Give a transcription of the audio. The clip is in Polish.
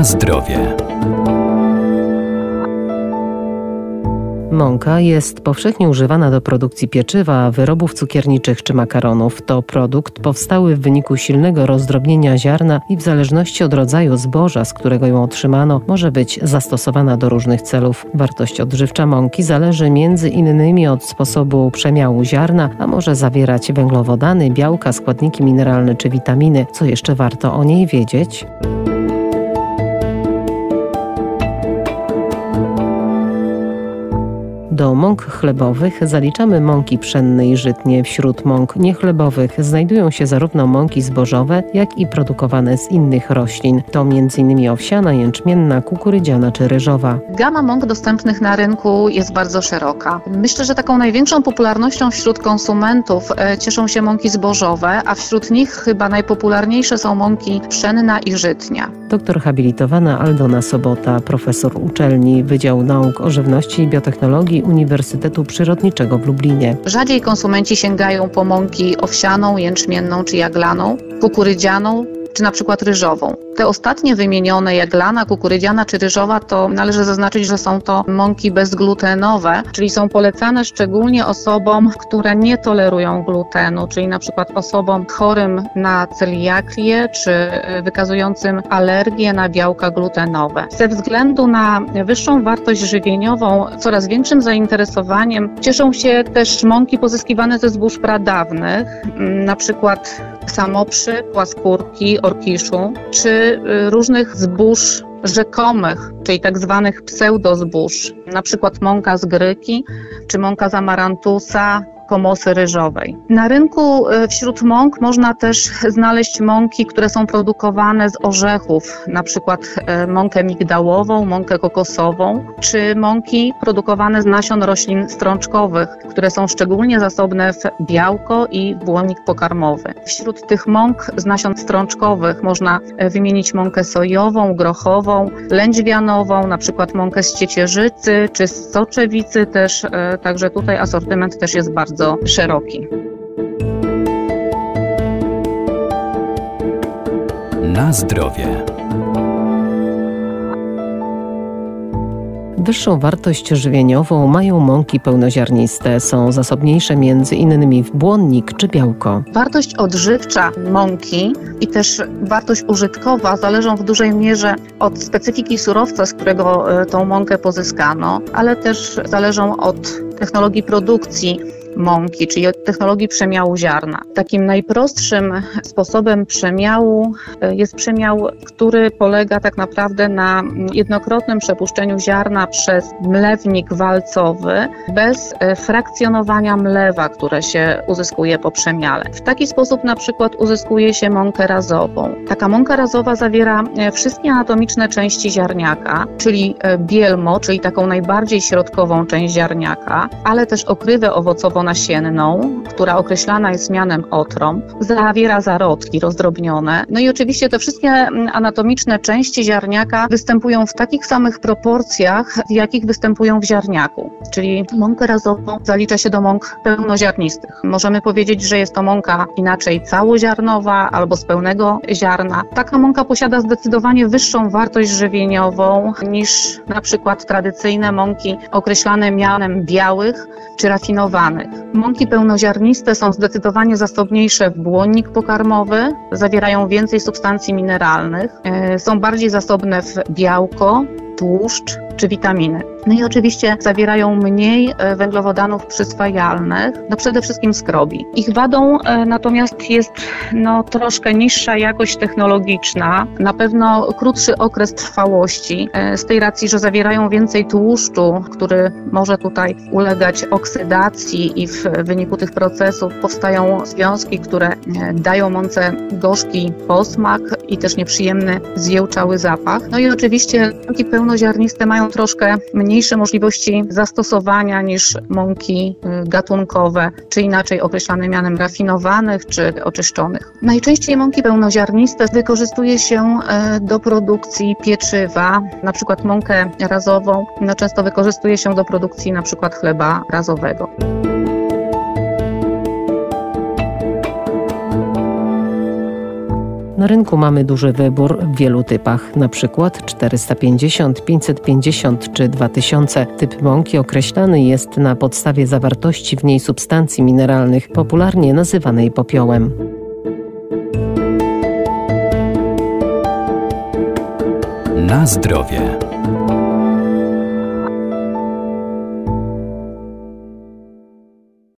Na zdrowie. Mąka jest powszechnie używana do produkcji pieczywa, wyrobów cukierniczych czy makaronów. To produkt powstały w wyniku silnego rozdrobnienia ziarna i w zależności od rodzaju zboża, z którego ją otrzymano, może być zastosowana do różnych celów. Wartość odżywcza mąki zależy między innymi od sposobu przemiału ziarna, a może zawierać węglowodany, białka, składniki mineralne czy witaminy. Co jeszcze warto o niej wiedzieć? Do mąk chlebowych zaliczamy mąki pszenne i żytnie. Wśród mąk niechlebowych znajdują się zarówno mąki zbożowe, jak i produkowane z innych roślin. To m.in. owsiana, jęczmienna, kukurydziana czy ryżowa. Gama mąk dostępnych na rynku jest bardzo szeroka. Myślę, że taką największą popularnością wśród konsumentów e, cieszą się mąki zbożowe, a wśród nich chyba najpopularniejsze są mąki pszenna i żytnia. Doktor habilitowana Aldona Sobota, profesor uczelni Wydział Nauk o Żywności i Biotechnologii Uniwersytetu Przyrodniczego w Lublinie. Rzadziej konsumenci sięgają po mąki owsianą, jęczmienną czy jaglaną, kukurydzianą czy na przykład ryżową. Te ostatnie wymienione, jak lana, kukurydziana czy ryżowa, to należy zaznaczyć, że są to mąki bezglutenowe, czyli są polecane szczególnie osobom, które nie tolerują glutenu, czyli na przykład osobom chorym na celiakię czy wykazującym alergię na białka glutenowe. Ze względu na wyższą wartość żywieniową, coraz większym zainteresowaniem cieszą się też mąki pozyskiwane ze zbóż pradawnych, na przykład samoprzy, płaskórki, orkiszu, czy y, różnych zbóż rzekomych, czyli tak zwanych pseudozbóż, na przykład mąka z gryki, czy mąka z amarantusa, komosy ryżowej. Na rynku e, wśród mąk można też znaleźć mąki, które są produkowane z orzechów, na przykład e, mąkę migdałową, mąkę kokosową, czy mąki produkowane z nasion roślin strączkowych, które są szczególnie zasobne w białko i błonnik pokarmowy. Wśród tych mąk z nasion strączkowych można e, wymienić mąkę sojową, grochową, lędźwianową, na przykład mąkę z ciecierzycy czy z soczewicy też, także tutaj asortyment też jest bardzo bardzo szeroki. Na zdrowie. Wyższą wartość żywieniową mają mąki pełnoziarniste. Są zasobniejsze między innymi w błonnik czy białko. Wartość odżywcza mąki i też wartość użytkowa zależą w dużej mierze od specyfiki surowca, z którego e, tą mąkę pozyskano, ale też zależą od technologii produkcji mąki, czyli od technologii przemiału ziarna. Takim najprostszym sposobem przemiału e, jest przemiał, który polega tak naprawdę na jednokrotnym przepuszczeniu ziarna przez mlewnik walcowy bez e, frakcjonowania mlewa, które się uzyskuje po przemiale. W taki sposób na przykład uzyskuje się mąkę razową. Taka mąka razowa zawiera e, wszystkie anatomiczne części ziarniaka, czyli bielmo, czyli taką najbardziej środkową część ziarniaka, ale też okrywę owocową nasienną, która określana jest mianem otrąb, zawiera zarodki rozdrobnione. No i oczywiście te wszystkie mm, anatomiczne części ziarniaka występują w takich samych proporcjach, w jakich występują w ziarniaku. Czyli mąkę razową zalicza się do mąk pełnoziarnistych. Możemy powiedzieć, że jest to mąka inaczej całoziarnowa albo z pełnego ziarna. Taka mąka posiada zdecydowanie wyższą wartość żywieniową niż na przykład tradycyjne mąki określane mianem białych czy rafinowanych. Mąki pełnoziarniste są zdecydowanie zasobniejsze w błonnik pokarmowy, zawierają więcej substancji mineralnych, e, są bardziej zasobne w białko, tłuszcz czy witaminy. No i oczywiście zawierają mniej e, węglowodanów przyswajalnych, no przede wszystkim skrobi. Ich wadą e, natomiast jest no, troszkę niższa jakość technologiczna, na pewno krótszy okres trwałości, e, z tej racji, że zawierają więcej tłuszczu, który może tutaj ulegać oksydacji i w wyniku tych procesów powstają związki, które dają mące gorzki posmak i też nieprzyjemny, zjełczały zapach. No i oczywiście pełnoziarniste mają troszkę mniejsze możliwości zastosowania niż mąki y, gatunkowe, czy inaczej określane mianem rafinowanych czy oczyszczonych. Najczęściej mąki pełnoziarniste wykorzystuje się y, do produkcji pieczywa, na przykład mąkę razową, no często wykorzystuje się do produkcji na przykład chleba razowego. Na rynku mamy duży wybór w wielu typach, na przykład 450, 550 czy 2000. Typ mąki określany jest na podstawie zawartości w niej substancji mineralnych, popularnie nazywanej popiołem. Na zdrowie.